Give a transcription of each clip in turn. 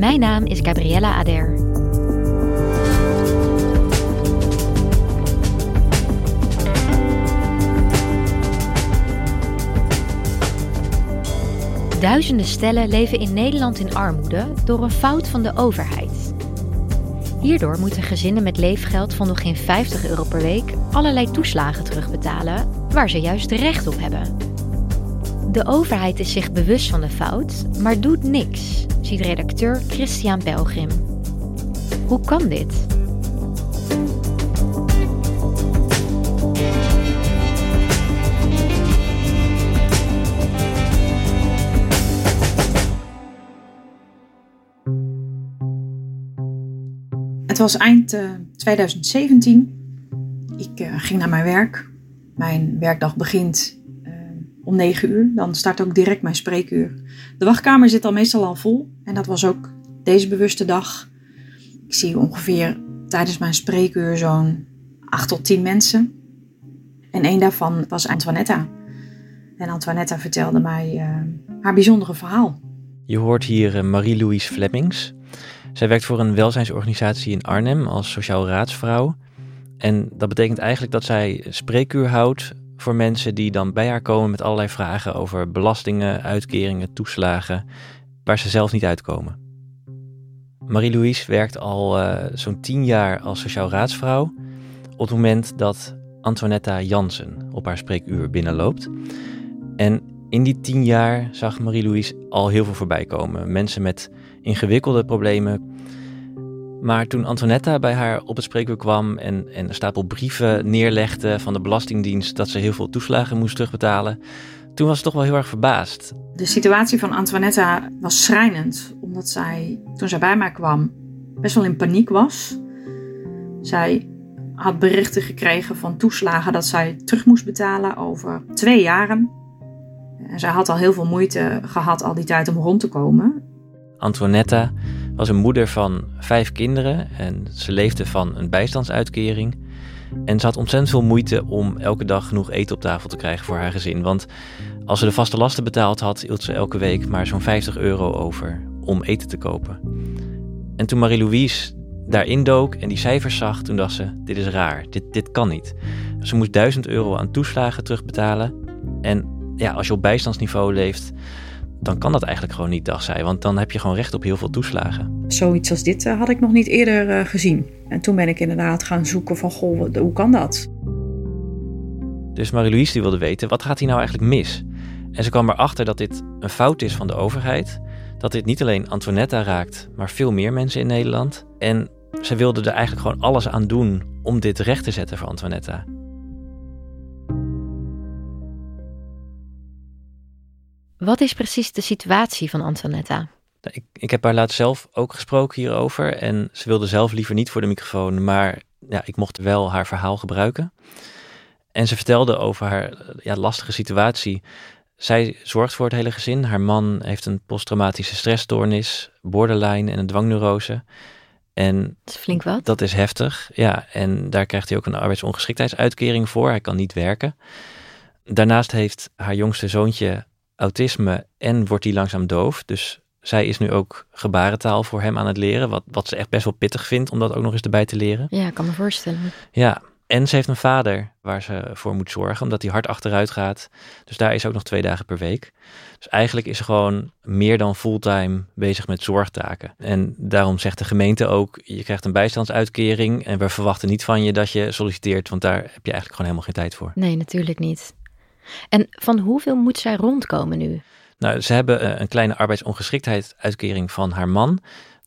Mijn naam is Gabriella Ader. Duizenden stellen leven in Nederland in armoede door een fout van de overheid. Hierdoor moeten gezinnen met leefgeld van nog geen 50 euro per week allerlei toeslagen terugbetalen waar ze juist recht op hebben. De overheid is zich bewust van de fout, maar doet niks, ziet redacteur Christian Pelgrim. Hoe kan dit? Het was eind uh, 2017. Ik uh, ging naar mijn werk. Mijn werkdag begint om 9 uur. Dan start ook direct mijn spreekuur. De wachtkamer zit al meestal al vol. En dat was ook deze bewuste dag. Ik zie ongeveer tijdens mijn spreekuur zo'n 8 tot 10 mensen. En een daarvan was Antoinetta. En Antoinetta vertelde mij uh, haar bijzondere verhaal. Je hoort hier Marie-Louise Flemings. Zij werkt voor een welzijnsorganisatie in Arnhem als sociaal raadsvrouw. En dat betekent eigenlijk dat zij spreekuur houdt voor mensen die dan bij haar komen met allerlei vragen over belastingen, uitkeringen, toeslagen, waar ze zelf niet uitkomen. Marie-Louise werkt al uh, zo'n tien jaar als sociaal raadsvrouw op het moment dat Antoinetta Jansen op haar spreekuur binnenloopt. En in die tien jaar zag Marie-Louise al heel veel voorbij komen. Mensen met ingewikkelde problemen. Maar toen Antoinetta bij haar op het spreekuur kwam en, en een stapel brieven neerlegde van de Belastingdienst dat ze heel veel toeslagen moest terugbetalen, toen was ze toch wel heel erg verbaasd. De situatie van Antoinetta was schrijnend, omdat zij, toen zij bij mij kwam, best wel in paniek was. Zij had berichten gekregen van toeslagen dat zij terug moest betalen over twee jaren. En zij had al heel veel moeite gehad al die tijd om rond te komen. Antoinetta was een moeder van vijf kinderen en ze leefde van een bijstandsuitkering. En ze had ontzettend veel moeite om elke dag genoeg eten op tafel te krijgen voor haar gezin. Want als ze de vaste lasten betaald had, hield ze elke week maar zo'n 50 euro over om eten te kopen. En toen Marie-Louise daarin dook en die cijfers zag, toen dacht ze, dit is raar, dit, dit kan niet. Ze moest 1000 euro aan toeslagen terugbetalen. En ja, als je op bijstandsniveau leeft, dan kan dat eigenlijk gewoon niet, dacht zij. Want dan heb je gewoon recht op heel veel toeslagen. Zoiets als dit uh, had ik nog niet eerder uh, gezien. En toen ben ik inderdaad gaan zoeken van, goh, hoe kan dat? Dus Marie-Louise die wilde weten, wat gaat hier nou eigenlijk mis? En ze kwam erachter dat dit een fout is van de overheid. Dat dit niet alleen Antoinetta raakt, maar veel meer mensen in Nederland. En ze wilde er eigenlijk gewoon alles aan doen om dit recht te zetten voor Antoinetta. Wat is precies de situatie van Antoinetta? Ik, ik heb haar laatst zelf ook gesproken hierover. En ze wilde zelf liever niet voor de microfoon, maar ja, ik mocht wel haar verhaal gebruiken. En ze vertelde over haar ja, lastige situatie. Zij zorgt voor het hele gezin. Haar man heeft een posttraumatische stressstoornis, borderline en een dwangneurose. En dat is flink wat. Dat is heftig, ja. En daar krijgt hij ook een arbeidsongeschiktheidsuitkering voor. Hij kan niet werken. Daarnaast heeft haar jongste zoontje autisme en wordt hij langzaam doof. Dus zij is nu ook gebarentaal voor hem aan het leren. Wat, wat ze echt best wel pittig vindt om dat ook nog eens erbij te leren. Ja, ik kan me voorstellen. Ja, en ze heeft een vader waar ze voor moet zorgen, omdat hij hard achteruit gaat. Dus daar is ook nog twee dagen per week. Dus eigenlijk is ze gewoon meer dan fulltime bezig met zorgtaken. En daarom zegt de gemeente ook, je krijgt een bijstandsuitkering en we verwachten niet van je dat je solliciteert, want daar heb je eigenlijk gewoon helemaal geen tijd voor. Nee, natuurlijk niet. En van hoeveel moet zij rondkomen nu? Nou, ze hebben een kleine arbeidsongeschiktheidsuitkering van haar man.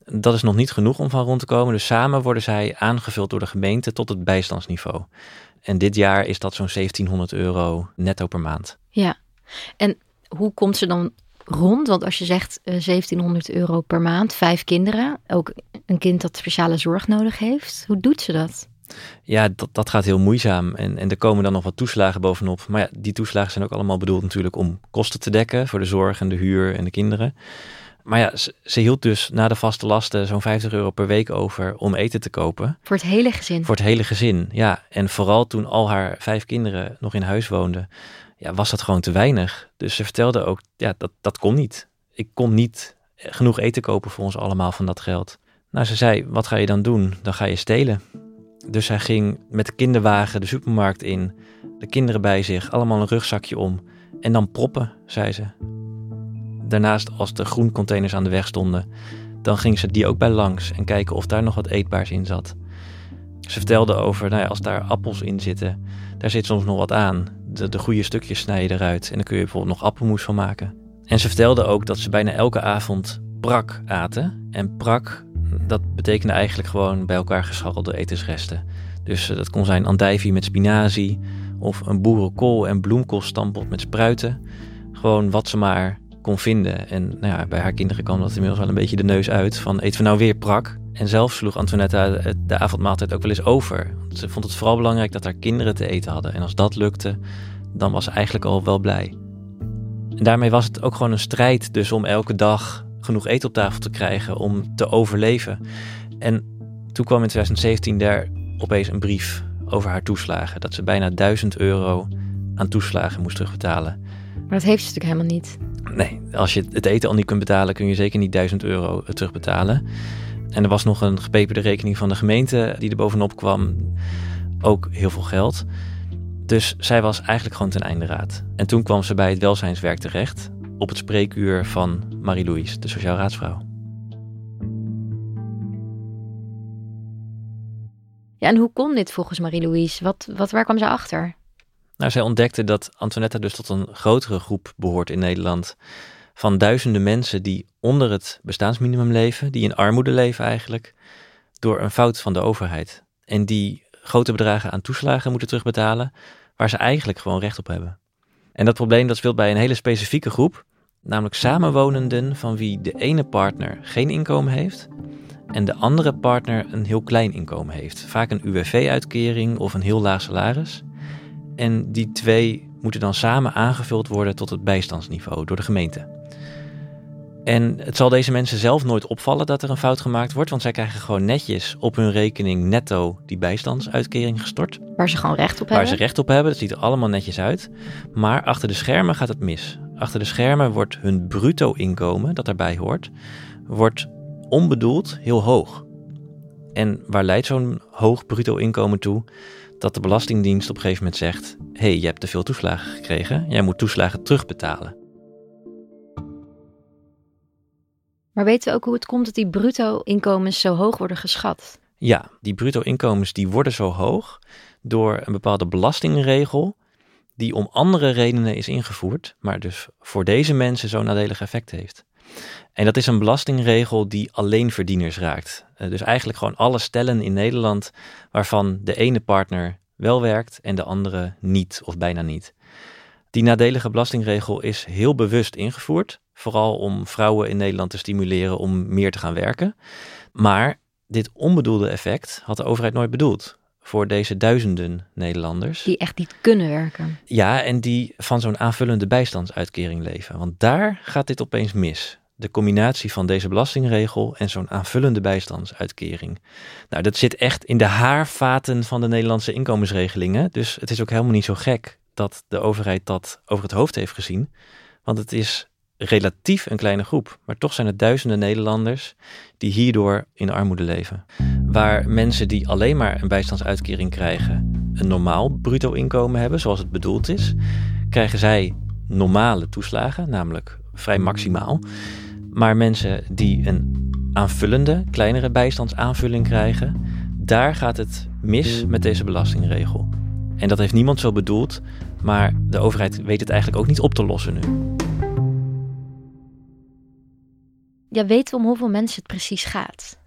Dat is nog niet genoeg om van rond te komen. Dus samen worden zij aangevuld door de gemeente tot het bijstandsniveau. En dit jaar is dat zo'n 1700 euro netto per maand. Ja, en hoe komt ze dan rond? Want als je zegt eh, 1700 euro per maand, vijf kinderen, ook een kind dat speciale zorg nodig heeft. Hoe doet ze dat? Ja, dat, dat gaat heel moeizaam. En, en er komen dan nog wat toeslagen bovenop. Maar ja, die toeslagen zijn ook allemaal bedoeld natuurlijk om kosten te dekken voor de zorg en de huur en de kinderen. Maar ja, ze, ze hield dus na de vaste lasten zo'n 50 euro per week over om eten te kopen. Voor het hele gezin. Voor het hele gezin, ja. En vooral toen al haar vijf kinderen nog in huis woonden, ja, was dat gewoon te weinig. Dus ze vertelde ook, ja, dat, dat kon niet. Ik kon niet genoeg eten kopen voor ons allemaal van dat geld. Nou, ze zei, wat ga je dan doen? Dan ga je stelen. Dus hij ging met de kinderwagen de supermarkt in, de kinderen bij zich, allemaal een rugzakje om. En dan proppen, zei ze. Daarnaast, als de groencontainers aan de weg stonden, dan ging ze die ook bij langs en kijken of daar nog wat eetbaars in zat. Ze vertelde over, nou ja, als daar appels in zitten, daar zit soms nog wat aan. De, de goede stukjes snij je eruit en dan kun je bijvoorbeeld nog appelmoes van maken. En ze vertelde ook dat ze bijna elke avond prak aten. En prak, dat betekende eigenlijk gewoon bij elkaar gescharrelde etensresten. Dus eh, dat kon zijn andijvie met spinazie of een boerenkool en bloemkoolstampot met spruiten. Gewoon wat ze maar kon vinden. En nou ja, bij haar kinderen kwam dat inmiddels wel een beetje de neus uit van eten we nou weer prak? En zelf sloeg Antoinette de, de avondmaaltijd ook wel eens over. Want ze vond het vooral belangrijk dat haar kinderen te eten hadden. En als dat lukte, dan was ze eigenlijk al wel blij. En daarmee was het ook gewoon een strijd dus om elke dag genoeg eten op tafel te krijgen om te overleven. En toen kwam in 2017 daar opeens een brief over haar toeslagen. Dat ze bijna 1000 euro aan toeslagen moest terugbetalen. Maar dat heeft ze natuurlijk helemaal niet. Nee, als je het eten al niet kunt betalen, kun je zeker niet 1000 euro terugbetalen. En er was nog een gepeperde rekening van de gemeente die er bovenop kwam. Ook heel veel geld. Dus zij was eigenlijk gewoon ten einde raad. En toen kwam ze bij het welzijnswerk terecht. Op het spreekuur van Marie-Louise, de sociaal raadsvrouw. Ja, en hoe kon dit volgens Marie-Louise? Wat, wat, waar kwam ze achter? Nou, zij ontdekte dat Antoinette dus tot een grotere groep behoort in Nederland. Van duizenden mensen die onder het bestaansminimum leven, die in armoede leven eigenlijk, door een fout van de overheid. En die grote bedragen aan toeslagen moeten terugbetalen, waar ze eigenlijk gewoon recht op hebben. En dat probleem dat speelt bij een hele specifieke groep, namelijk samenwonenden van wie de ene partner geen inkomen heeft en de andere partner een heel klein inkomen heeft. Vaak een UWV-uitkering of een heel laag salaris. En die twee moeten dan samen aangevuld worden tot het bijstandsniveau door de gemeente. En het zal deze mensen zelf nooit opvallen dat er een fout gemaakt wordt, want zij krijgen gewoon netjes op hun rekening netto die bijstandsuitkering gestort. Waar ze gewoon recht op Waar hebben? ze recht op hebben, dat ziet er allemaal netjes uit. Maar achter de schermen gaat het mis. Achter de schermen wordt hun bruto inkomen, dat daarbij hoort, wordt onbedoeld heel hoog. En waar leidt zo'n hoog bruto inkomen toe? Dat de Belastingdienst op een gegeven moment zegt: hé, hey, je hebt te veel toeslagen gekregen, jij moet toeslagen terugbetalen. Maar weten we ook hoe het komt dat die bruto-inkomens zo hoog worden geschat? Ja, die bruto inkomens die worden zo hoog door een bepaalde belastingregel die om andere redenen is ingevoerd, maar dus voor deze mensen zo'n nadelig effect heeft. En dat is een belastingregel die alleen verdieners raakt. Uh, dus eigenlijk gewoon alle stellen in Nederland waarvan de ene partner wel werkt en de andere niet of bijna niet. Die nadelige belastingregel is heel bewust ingevoerd, vooral om vrouwen in Nederland te stimuleren om meer te gaan werken. Maar dit onbedoelde effect had de overheid nooit bedoeld voor deze duizenden Nederlanders. Die echt niet kunnen werken. Ja, en die van zo'n aanvullende bijstandsuitkering leven. Want daar gaat dit opeens mis. De combinatie van deze belastingregel en zo'n aanvullende bijstandsuitkering. Nou, dat zit echt in de haarvaten van de Nederlandse inkomensregelingen. Dus het is ook helemaal niet zo gek dat de overheid dat over het hoofd heeft gezien. Want het is relatief een kleine groep, maar toch zijn het duizenden Nederlanders die hierdoor in armoede leven. Waar mensen die alleen maar een bijstandsuitkering krijgen, een normaal bruto inkomen hebben, zoals het bedoeld is, krijgen zij normale toeslagen, namelijk vrij maximaal. Maar mensen die een aanvullende, kleinere bijstandsaanvulling krijgen, daar gaat het mis met deze belastingregel. En dat heeft niemand zo bedoeld, maar de overheid weet het eigenlijk ook niet op te lossen nu. Ja, weten we om hoeveel mensen het precies gaat?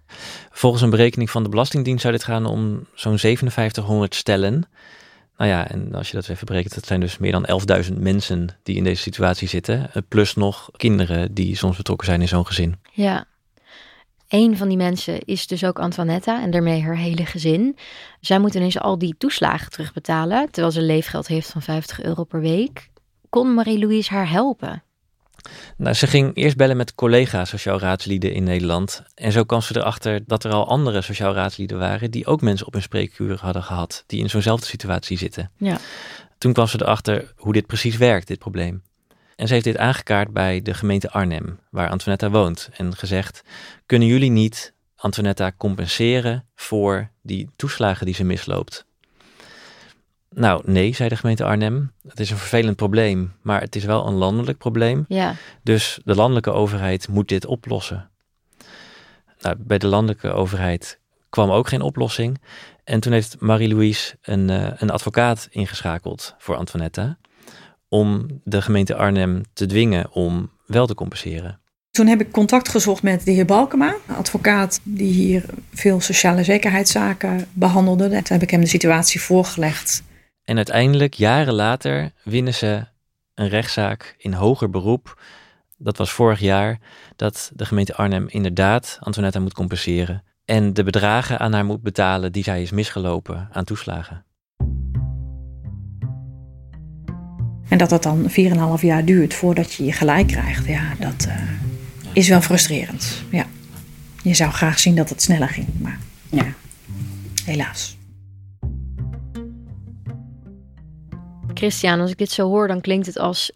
Volgens een berekening van de Belastingdienst zou dit gaan om zo'n 5700 stellen. Nou ja, en als je dat even berekent, dat zijn dus meer dan 11.000 mensen die in deze situatie zitten. eh, Plus nog kinderen die soms betrokken zijn in zo'n gezin. Ja. Een van die mensen is dus ook Antoinetta en daarmee haar hele gezin. Zij moet ineens al die toeslagen terugbetalen, terwijl ze leefgeld heeft van 50 euro per week. Kon Marie-Louise haar helpen? Nou, ze ging eerst bellen met collega's sociaal raadslieden in Nederland. En zo kwam ze erachter dat er al andere sociaal raadslieden waren die ook mensen op hun spreekuur hadden gehad, die in zo'nzelfde situatie zitten. Ja. Toen kwam ze erachter hoe dit precies werkt, dit probleem. En ze heeft dit aangekaart bij de gemeente Arnhem, waar Antoinetta woont. En gezegd, kunnen jullie niet Antoinetta compenseren voor die toeslagen die ze misloopt? Nou, nee, zei de gemeente Arnhem. Het is een vervelend probleem, maar het is wel een landelijk probleem. Ja. Dus de landelijke overheid moet dit oplossen. Nou, bij de landelijke overheid kwam ook geen oplossing. En toen heeft Marie-Louise een, eh, een advocaat ingeschakeld voor Antoinetta. Om de gemeente Arnhem te dwingen om wel te compenseren. Toen heb ik contact gezocht met de heer Balkema, advocaat die hier veel sociale zekerheidszaken behandelde. Toen heb ik hem de situatie voorgelegd. En uiteindelijk, jaren later, winnen ze een rechtszaak in hoger beroep. Dat was vorig jaar, dat de gemeente Arnhem inderdaad Antoinetta moet compenseren. En de bedragen aan haar moet betalen die zij is misgelopen aan toeslagen. En dat dat dan 4,5 jaar duurt voordat je je gelijk krijgt, ja, dat eh, is wel frustrerend. Ja. Je zou graag zien dat het sneller ging, maar ja, helaas. Christian, als ik dit zo hoor, dan klinkt het als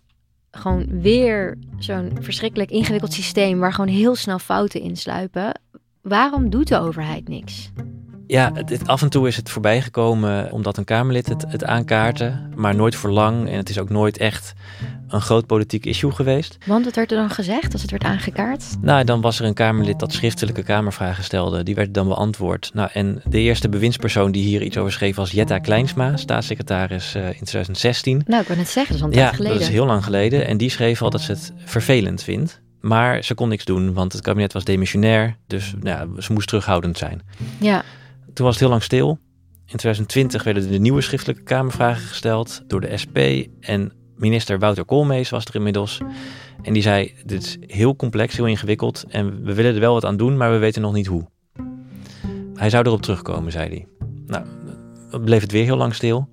gewoon weer zo'n verschrikkelijk ingewikkeld systeem waar gewoon heel snel fouten insluipen. Waarom doet de overheid niks? Ja, het, het- af en toe is het voorbijgekomen omdat een Kamerlid het, het aankaartte, maar nooit voor lang. En het is ook nooit echt een groot politiek issue geweest. Want wat werd er dan gezegd als het werd aangekaart? Nou, dan was er een Kamerlid dat schriftelijke Kamervragen stelde. Die werd dan beantwoord. Nou, en de eerste bewindspersoon die hier iets over schreef was Jetta Kleinsma, staatssecretaris eh, in 2016. Nou, ik wou net zeggen, dat is al Ja, geleden. dat is heel lang geleden. En die schreef al dat ze het vervelend vindt. Maar ze kon niks doen, want het kabinet was demissionair. Dus nou ja, ze moest terughoudend zijn. Ja, Toen was het heel lang stil. In 2020 werden de nieuwe schriftelijke Kamervragen gesteld door de SP. En minister Wouter Koolmees was er inmiddels. En die zei, dit is heel complex, heel ingewikkeld. En we willen er wel wat aan doen, maar we weten nog niet hoe. Hij zou erop terugkomen, zei hij. Nou, bleef het weer heel lang stil.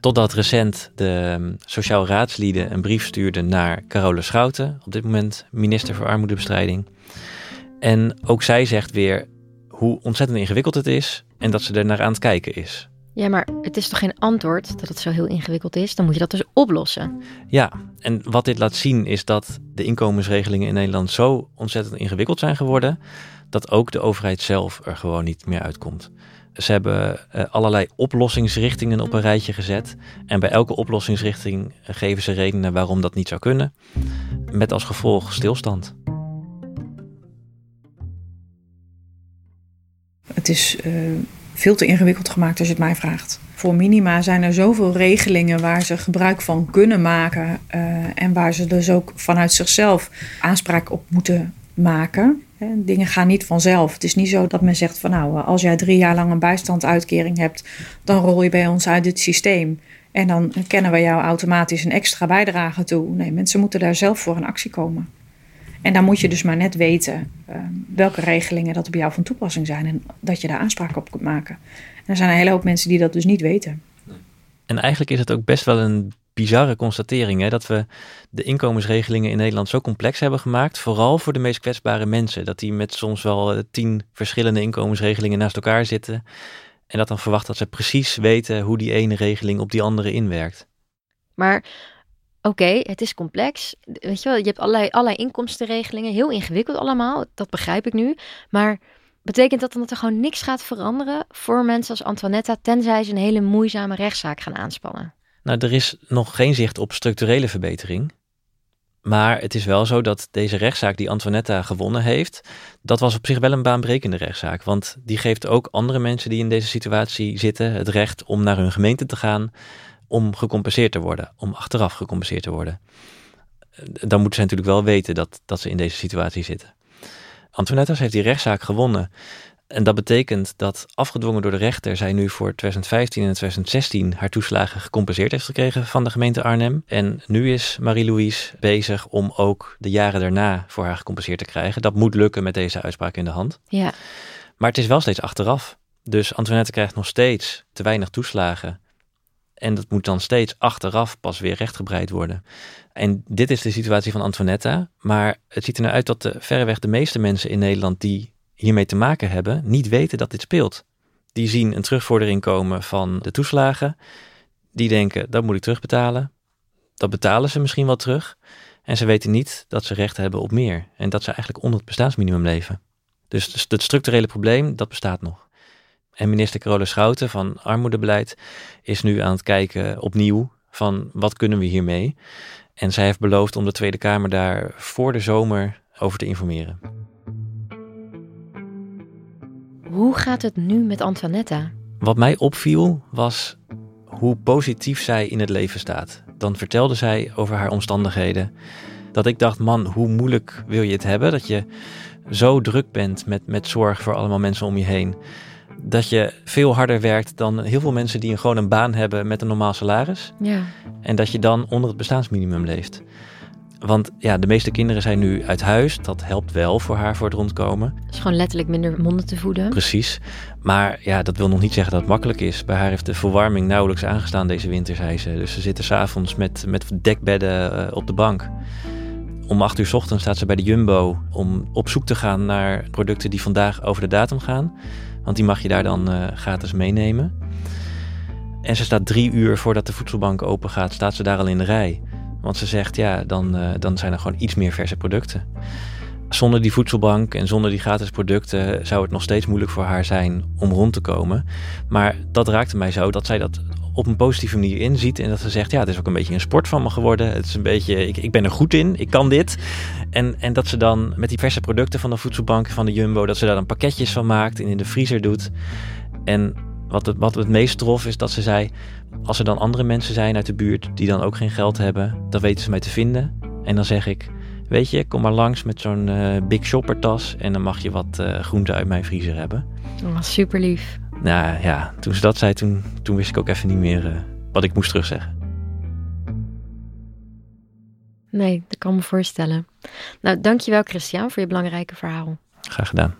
Totdat recent de um, Sociaal Raadslieden een brief stuurden naar Carole Schouten. Op dit moment minister voor Armoedebestrijding. En ook zij zegt weer hoe ontzettend ingewikkeld het is en dat ze er naar aan het kijken is. ja, maar het is toch geen antwoord dat het zo heel ingewikkeld is? Dan moet je dat dus oplossen. Ja, en wat dit laat zien is dat de inkomensregelingen in Nederland zo ontzettend ingewikkeld zijn geworden, dat ook de overheid zelf er gewoon niet meer uitkomt. Ze hebben uh, allerlei oplossingsrichtingen op een rijtje gezet. En bij elke oplossingsrichting geven ze redenen waarom dat niet zou kunnen. Met als gevolg stilstand. Het is uh, veel te ingewikkeld gemaakt als je het mij vraagt. Voor minima zijn er zoveel regelingen waar ze gebruik van kunnen maken. Uh, en waar ze dus ook vanuit zichzelf aanspraak op moeten maken. Dingen gaan niet vanzelf. Het is niet zo dat men zegt van nou, als jij drie jaar lang een bijstandsuitkering hebt, dan rol je bij ons uit dit systeem. En dan kennen we jou automatisch een extra bijdrage toe. Nee, mensen moeten daar zelf voor in actie komen. En dan moet je dus maar net weten uh, welke regelingen dat op jou van toepassing zijn en dat je daar aanspraak op kunt maken. En er zijn een hele hoop mensen die dat dus niet weten. En eigenlijk is het ook best wel een bizarre constatering hè, dat we de inkomensregelingen in Nederland zo complex hebben gemaakt, vooral voor de meest kwetsbare mensen. Dat die met soms wel tien verschillende inkomensregelingen naast elkaar zitten en dat dan verwacht dat ze precies weten hoe die ene regeling op die andere inwerkt. Maar oké, het is complex. Weet je wel, je hebt allerlei, allerlei inkomstenregelingen, heel ingewikkeld allemaal, dat begrijp ik nu. Maar betekent dat dan dat er gewoon niks gaat veranderen voor mensen als Antoinetta, tenzij ze een hele moeizame rechtszaak gaan aanspannen? Nou, er is nog geen zicht op structurele verbetering. Maar het is wel zo dat deze rechtszaak die Antoinetta gewonnen heeft, dat was op zich wel een baanbrekende rechtszaak. Want die geeft ook andere mensen die in deze situatie zitten het recht om naar hun gemeente te gaan om gecompenseerd te worden, om achteraf gecompenseerd te worden. Dan moeten ze natuurlijk wel weten dat, dat ze in deze situatie zitten. Antoinetta heeft die rechtszaak gewonnen En dat betekent dat afgedwongen door de rechter zij nu voor 2015 en 2016 haar toeslagen gecompenseerd heeft gekregen van de gemeente Arnhem. En nu is Marie-Louise bezig om ook de jaren daarna voor haar gecompenseerd te krijgen. Dat moet lukken met deze uitspraak in de hand. Ja. Maar het is wel steeds achteraf. Dus Antoinette krijgt nog steeds te weinig toeslagen. En dat moet dan steeds achteraf pas weer rechtgebreid worden. En dit is de situatie van Antoinette. Maar het ziet er nou uit dat de, verreweg de meeste mensen in Nederland die hiermee te maken hebben, niet weten dat dit speelt. Die zien een terugvordering komen van de toeslagen. Die denken, dat moet ik terugbetalen. Dat betalen ze misschien wel terug. En ze weten niet dat ze recht hebben op meer. En dat ze eigenlijk onder het bestaansminimum leven. Dus het structurele probleem, dat bestaat nog. En minister Carola Schouten van Armoedebeleid is nu aan het kijken opnieuw van wat kunnen we hiermee. En zij heeft beloofd om de Tweede Kamer daar voor de zomer over te informeren. Hoe gaat het nu met Antoinette? Wat mij opviel was hoe positief zij in het leven staat. Dan vertelde zij over haar omstandigheden. Dat ik dacht, man, hoe moeilijk wil je het hebben? Dat je zo druk bent met, met zorg voor allemaal mensen om je heen. Dat je veel harder werkt dan heel veel mensen die een, gewoon een baan hebben met een normaal salaris. Ja. En dat je dan onder het bestaansminimum leeft. Want ja, de meeste kinderen zijn nu uit huis. Dat helpt wel voor haar voor het rondkomen. Dus gewoon letterlijk minder monden te voeden. Precies. Maar ja, dat wil nog niet zeggen dat het makkelijk is. Bij haar heeft de verwarming nauwelijks aangestaan deze winter, zei ze. Dus ze zitten s'avonds met, met dekbedden uh, op de bank. Om acht uur s ochtends staat ze bij de Jumbo om op zoek te gaan naar producten die vandaag over de datum gaan. Want die mag je daar dan uh, gratis meenemen. En ze staat drie uur voordat de voedselbank open gaat, staat ze daar al in de rij. Want ze zegt, ja, dan, uh, dan zijn er gewoon iets meer verse producten. Zonder die voedselbank en zonder die gratis producten zou het nog steeds moeilijk voor haar zijn om rond te komen. Maar dat raakte mij zo dat zij dat op een positieve manier inziet. En dat ze zegt, ja, het is ook een beetje een sport van me geworden. Het is een beetje, ik, ik ben er goed in, ik kan dit. En, en dat ze dan met die verse producten van de voedselbank, van de Jumbo, dat ze daar dan pakketjes van maakt en in de vriezer doet. En wat het, wat het meest trof is dat ze zei, als er dan andere mensen zijn uit de buurt die dan ook geen geld hebben, dan weten ze mij te vinden. En dan zeg ik, weet je, kom maar langs met zo'n uh, Big Shopper tas en dan mag je wat uh, groenten uit mijn vriezer hebben. Oh, super lief. Nou ja, toen ze dat zei, toen, toen wist ik ook even niet meer uh, wat ik moest terugzeggen. Nee, dat kan me voorstellen. Nou, dankjewel Christian voor je belangrijke verhaal. Graag gedaan.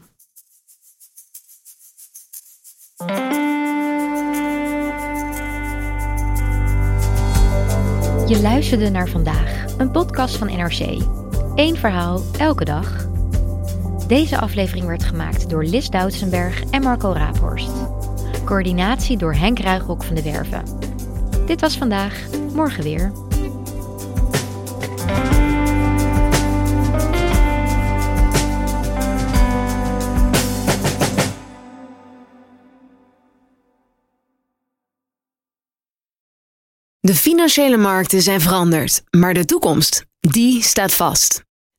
Je luisterde naar vandaag, een podcast van NRC. Eén verhaal, elke dag. Deze aflevering werd gemaakt door Lis Doutsenberg en Marco Raaphorst. Coördinatie door Henk Ruigrok van de Werven. Dit was vandaag, morgen weer. De financiële markten zijn veranderd, maar de toekomst, die staat vast.